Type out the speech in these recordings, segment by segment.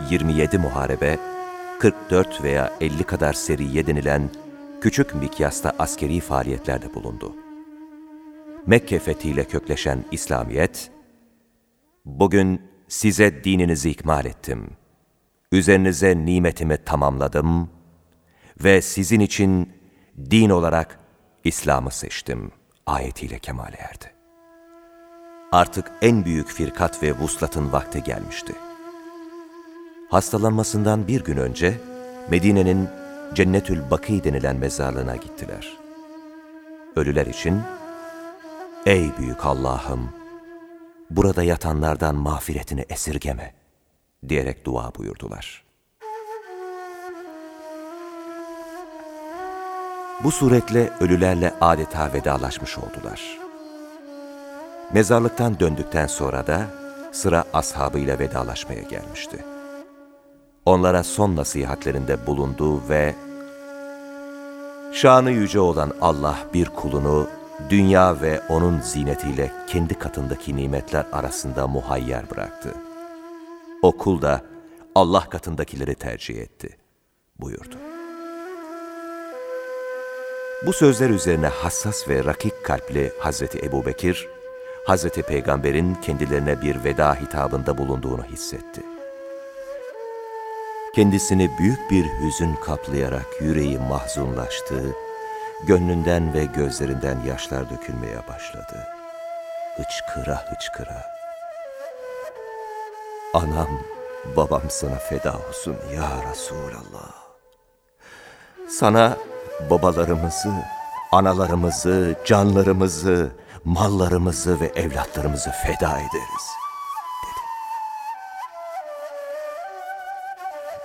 27 muharebe, 44 veya 50 kadar seriye denilen küçük mikyasta askeri faaliyetlerde bulundu. Mekke fethiyle kökleşen İslamiyet, bugün size dininizi ikmal ettim. Üzerinize nimetimi tamamladım ve sizin için din olarak İslam'ı seçtim ayetiyle kemale erdi. Artık en büyük firkat ve vuslatın vakti gelmişti. Hastalanmasından bir gün önce Medine'nin Cennetül Baki denilen mezarlığına gittiler. Ölüler için, Ey büyük Allah'ım! Burada yatanlardan mağfiretini esirgeme diyerek dua buyurdular. Bu suretle ölülerle adeta vedalaşmış oldular. Mezarlıktan döndükten sonra da sıra ashabıyla vedalaşmaya gelmişti. Onlara son nasihatlerinde bulundu ve Şanı yüce olan Allah bir kulunu dünya ve onun zinetiyle kendi katındaki nimetler arasında muhayyer bıraktı. O kul da Allah katındakileri tercih etti, buyurdu. Bu sözler üzerine hassas ve rakik kalpli Hazreti Ebubekir, Hazreti Peygamber'in kendilerine bir veda hitabında bulunduğunu hissetti. Kendisini büyük bir hüzün kaplayarak yüreği mahzunlaştı, gönlünden ve gözlerinden yaşlar dökülmeye başladı. Hıçkıra hıçkıra. Anam, babam sana feda olsun ya Resulallah. Sana babalarımızı, analarımızı, canlarımızı, mallarımızı ve evlatlarımızı feda ederiz,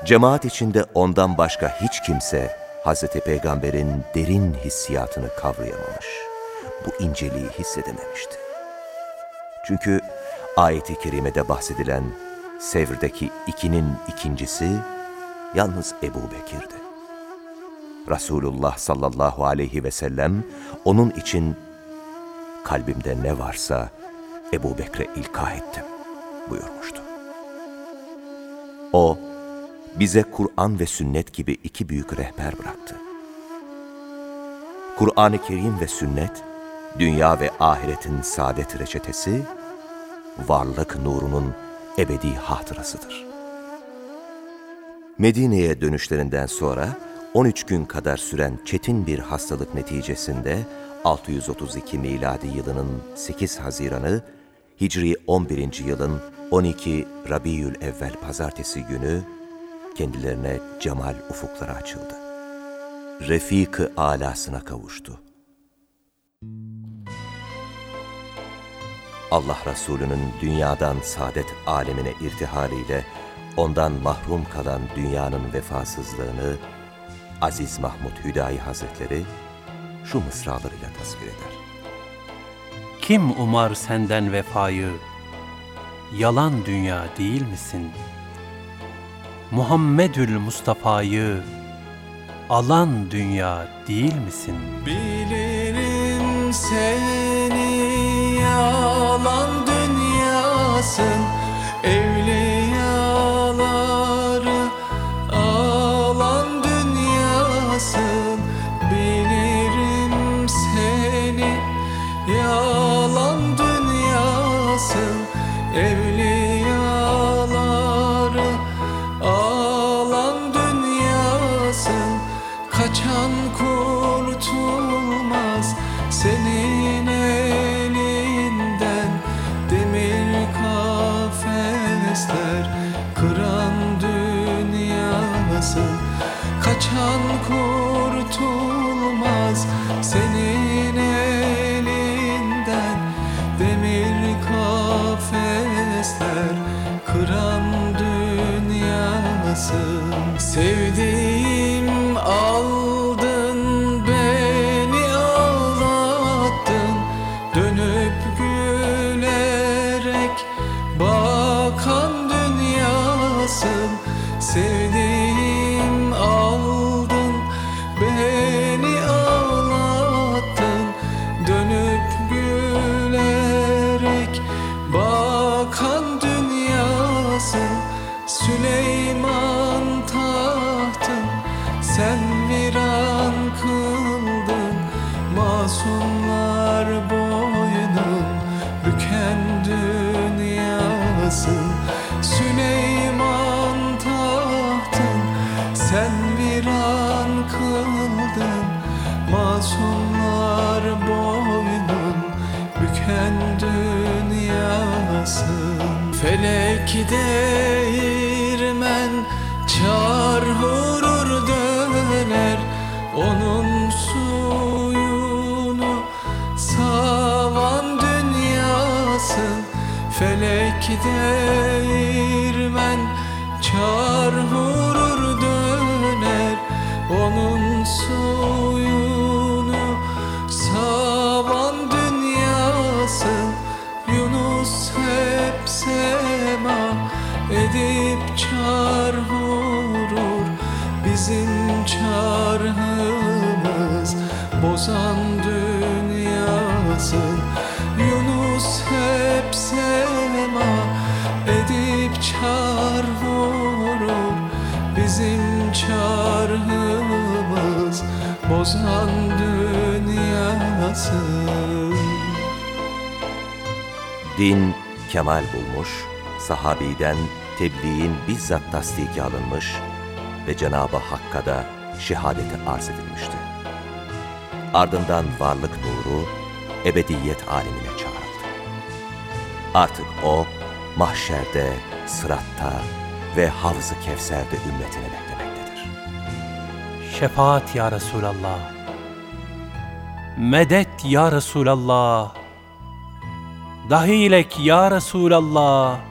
Cemaat içinde ondan başka hiç kimse Hazreti Peygamber'in derin hissiyatını kavrayamamış, bu inceliği hissedememişti. Çünkü ayeti kerimede bahsedilen Sevr'deki ikinin ikincisi yalnız Ebu Bekir'di. Resulullah sallallahu aleyhi ve sellem onun için kalbimde ne varsa Ebu Bekre ilka ettim buyurmuştu. O, bize Kur'an ve sünnet gibi iki büyük rehber bıraktı. Kur'an-ı Kerim ve sünnet, dünya ve ahiretin saadet reçetesi, varlık nurunun ebedi hatırasıdır. Medine'ye dönüşlerinden sonra 13 gün kadar süren çetin bir hastalık neticesinde 632 miladi yılının 8 Haziran'ı Hicri 11. yılın 12 Rabiül Evvel pazartesi günü kendilerine cemal ufukları açıldı. Refik-ı alasına kavuştu. Allah Resulü'nün dünyadan saadet alemine irtihaliyle ondan mahrum kalan dünyanın vefasızlığını Aziz Mahmud Hüdayi Hazretleri şu mısralarıyla tasvir eder. Kim umar senden vefayı, yalan dünya değil misin? Muhammedül Mustafa'yı alan dünya değil misin? Bilirim seni yalan dünyasın Sen viran kıldın masumlar boynun Büken dünyasın. Süleyman tahtın Sen viran kıldın masumlar boynun Büken dünyasın. Felekide Onun suyunu savan dünyasın Felek değirmen çar vurur döner. Onun suyunu savan dünyasın Yunus hep sema edip çar vurur. Bizim çarhımız bozan dünyasın Yunus hep sema edip çar vurur Bizim çarhımız bozan dünyasın Din kemal bulmuş, sahabiden tebliğin bizzat tasdiki alınmış ve Cenab-ı Hakk'a da şehadeti arz edilmişti. Ardından varlık nuru ebediyet alemine çağrıldı. Artık o mahşerde, sıratta ve havz-ı kevserde ümmetini beklemektedir. Şefaat ya Resulallah. Medet ya Resulallah. Dahilek ya Resulallah.